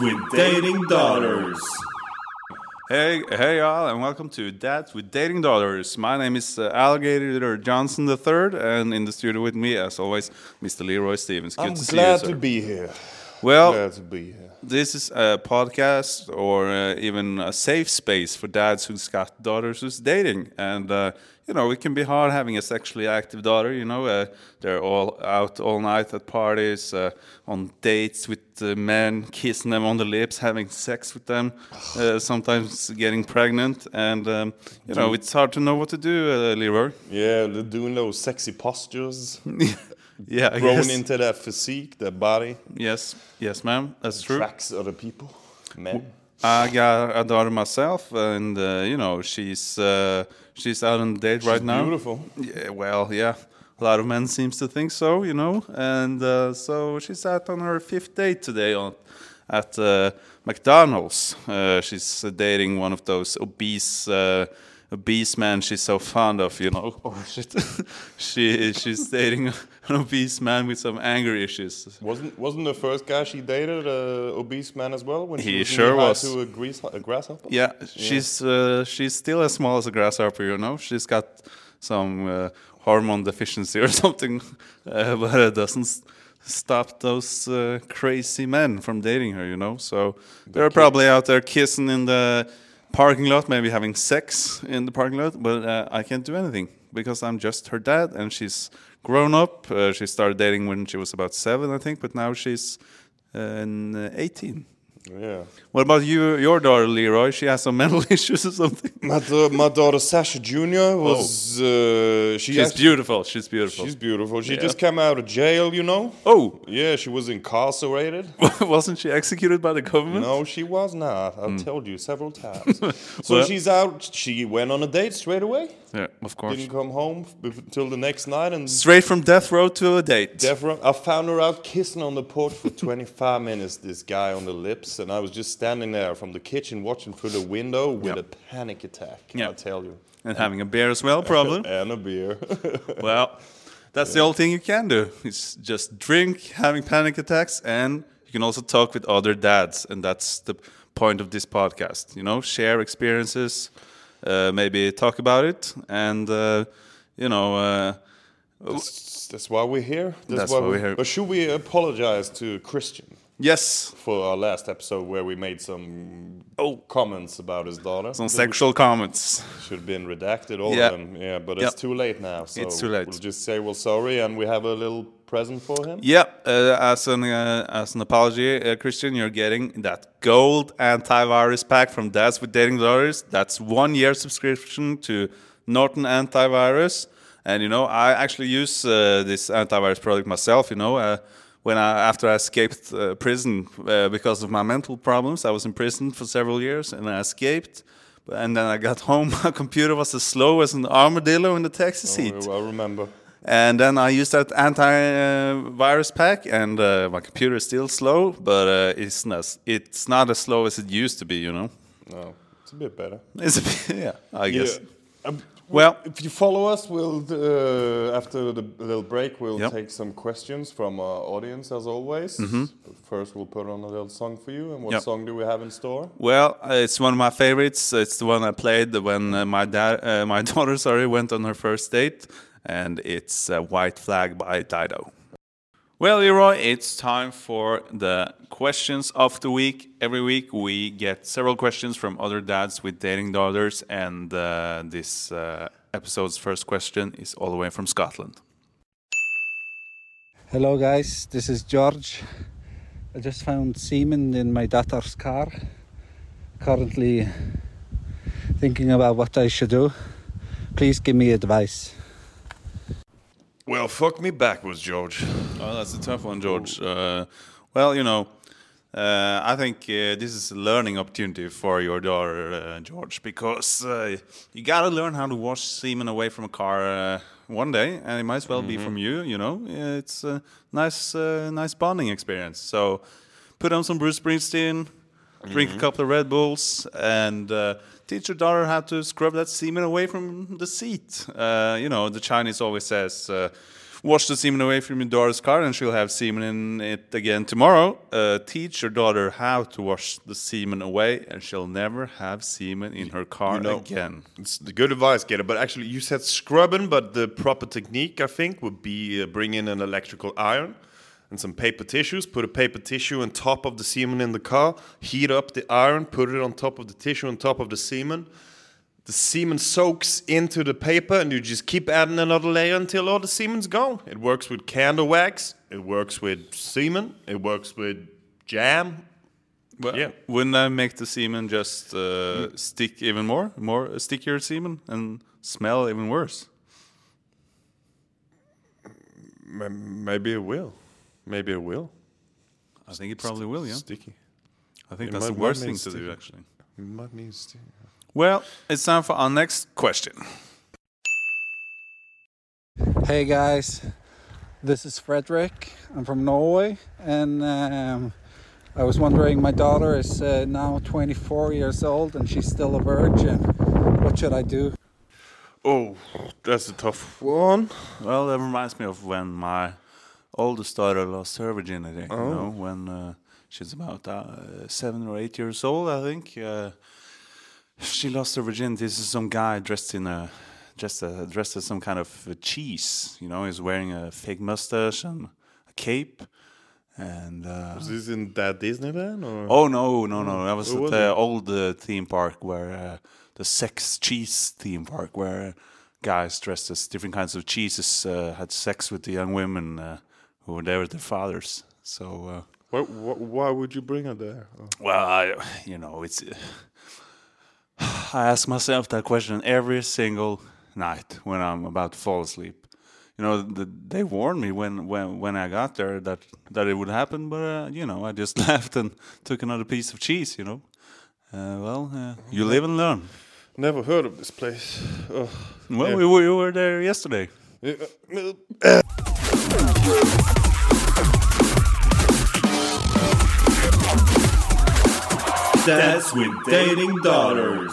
With Dating Daughters. Hey, hey, all, and welcome to Dads with Dating Daughters. My name is uh, Alligator Johnson III, and in the studio with me, as always, Mr. Leroy Stevens. Good I'm to glad see you, to be here. Well, glad to be here. this is a podcast or uh, even a safe space for dads who's got daughters who's dating. And, uh, you know, it can be hard having a sexually active daughter. You know, uh, they're all out all night at parties, uh, on dates with uh, men, kissing them on the lips, having sex with them, uh, sometimes getting pregnant. And, um, you know, it's hard to know what to do, uh, Leroy. Yeah, they're doing those sexy postures, yeah, I growing guess. into that physique, that body, Yes, yes, ma'am. That's true. attracts other people, men. I got a daughter myself, and uh, you know she's uh, she's out on a date right now. beautiful. Yeah, well, yeah, a lot of men seems to think so, you know, and uh, so she's out on her fifth date today on at uh, McDonald's. Uh, she's uh, dating one of those obese. Uh, Obese man she's so fond of, you know. Oh shit! she she's dating an obese man with some anger issues. Wasn't wasn't the first guy she dated a obese man as well? When she He was sure was. to a, grease, a grasshopper. Yeah, she's uh, she's still as small as a grasshopper, you know. She's got some uh, hormone deficiency or something, uh, but it doesn't stop those uh, crazy men from dating her, you know. So they're probably out there kissing in the parking lot, maybe having sex in the parking lot. But uh, I can't do anything because I'm just her dad, and she's grown up. Uh, she started dating when she was about seven, I think, but now she's uh, in, uh, 18. Yeah. What about you, your daughter Leroy? She has some mental issues or something. My, da- my daughter Sasha Jr. was uh, she She's actually- beautiful. She's beautiful. She's beautiful. She Yeah. just came out of jail, you know. oh, Yeah, she was incarcerated. wasn't she executed by the government? No, she was not. I've told you several times. so. Well- she's out. She went on a date straight away. Yeah, of course. Didn't come home until the next night. And Straight from death row to a date. Death Row- I found her out kissing on the porch for 25 minutes. This guy on the lips, and I was just standing there from the kitchen watching through the window with Yeah. a panic attack. Yeah. I tell you. and having a beer as well, probably. And a beer. well, that's the only thing you can do. It's just drink, having panic attacks, and you can also talk with other dads, and that's the point of this podcast. You know, share experiences, maybe talk about it, and uh, you know. Uh, that's, that's why we're here. That's why we- we're here. But should we apologize to Christian yes, for our last episode where we made some Oh. comments about his daughter? some sexual comments. Should have been redacted, all Yeah. of them. Yeah, but it's Yep. too late now. So It's too late. We'll just say we're sorry, and we have a little present for him. Yeah, uh, as an uh, as an apology, uh, Christian, you're getting that gold antivirus pack from Dads with Dating Daughters. That's one year subscription to Norton Antivirus, and you know I actually use uh, this antivirus product myself. You know, uh, when I after I escaped uh, prison uh, because of my mental problems, I was in prison for several years, and I escaped. And then I got home. My computer was as slow as an armadillo in the taxi seat. Oh, I remember. And then I used that antivirus pack, and uh, my computer is still slow, but uh, it's not it's not as slow as it used to be. You know, No, it's a bit better. it's a bit, yeah, I guess. Um, Well- if you follow us, we'll uh, after the little break, we'll Yep. take some questions from our audience as always. But first, we'll put on a little song for you. And what. Yep. song do we have in store? Well, uh, it's one of my favorites. It's the one I played when uh, my dad, uh, my daughter, sorry, went on her first date, and it's uh, "White Flag" by Dido. Well, Leroy, it's time for the questions of the week. Every week we get several questions from other dads with dating daughters, and uh, this uh, episode's first question is all the way from Scotland. Hello, guys. This is George. I just found semen in my daughter's car. Currently thinking about what I should do. Please give me advice. Well, fuck me backwards, George. Oh, that's a tough one, George. Uh, well, you know, Uh, I think uh, this is a learning opportunity for your daughter, uh, George, because uh, you got to learn how to wash semen away from a car uh, one day, and it might as well be from you. You know, it's a nice, uh, nice bonding experience. So, put on some Bruce Springsteen, drink a couple of Red Bulls, and uh, teach your daughter how to scrub that semen away from the seat. Uh, you know, the Chinese always says. Uh, Wash the semen away from your daughter's car, and she'll have semen in it again tomorrow. Uh, teach your daughter how to wash the semen away, and she'll never have semen in her car You know, again. It's the good advice, Gator. But actually, you said scrubbing, but the proper technique, I think, would be uh, bring in an electrical iron and some paper tissues. Put a paper tissue on top of the semen in the car. Heat up the iron. Put it on top of the tissue on top of the semen. The semen soaks into the paper, and you just keep adding another layer until all the semen's gone. It works with candle wax. It works with semen. It works with jam. Well, Yeah. Wouldn't that make the semen just uh, stick even more, more stickier semen, and smell even worse? Maybe it will. Maybe it will. I think it probably will. Yeah, Sticky. I think It that's the might- might worst thing it to do, actually. It might need sticky. Well, it's time for our next question. Hey guys, this is Frederick. I'm from Norway, and um, I was wondering. My daughter is uh, now 24 years old, and she's still a virgin. What should I do? Oh, that's a tough one. Well, that reminds me of when my oldest daughter lost her virginity. Oh. You know, when uh, she's about uh, seven or eight years old, I think. Uh, she lost her virginity. This is some guy dressed in a dressed uh, dressed as some kind of uh, cheese. You know, he's wearing a fake mustache and a cape. And uh, Was this in that Disneyland or? oh no, no, no! That was was the it? old uh, theme park where uh, the sex cheese theme park where guys dressed as different kinds of cheeses uh, had sex with the young women who were their fathers. So. Uh, Why, why, would you bring her there? Well, I, you know, it's. I ask myself that question every single night when I'm about to fall asleep. You know, the, they warned me when, when when I got there that that it would happen, but uh, you know, I just left and took another piece of cheese. You know, uh, well, uh, you live and learn. Never heard of this place. Oh. Well, Yeah. we, we were there yesterday. Dads with Dating Daughters.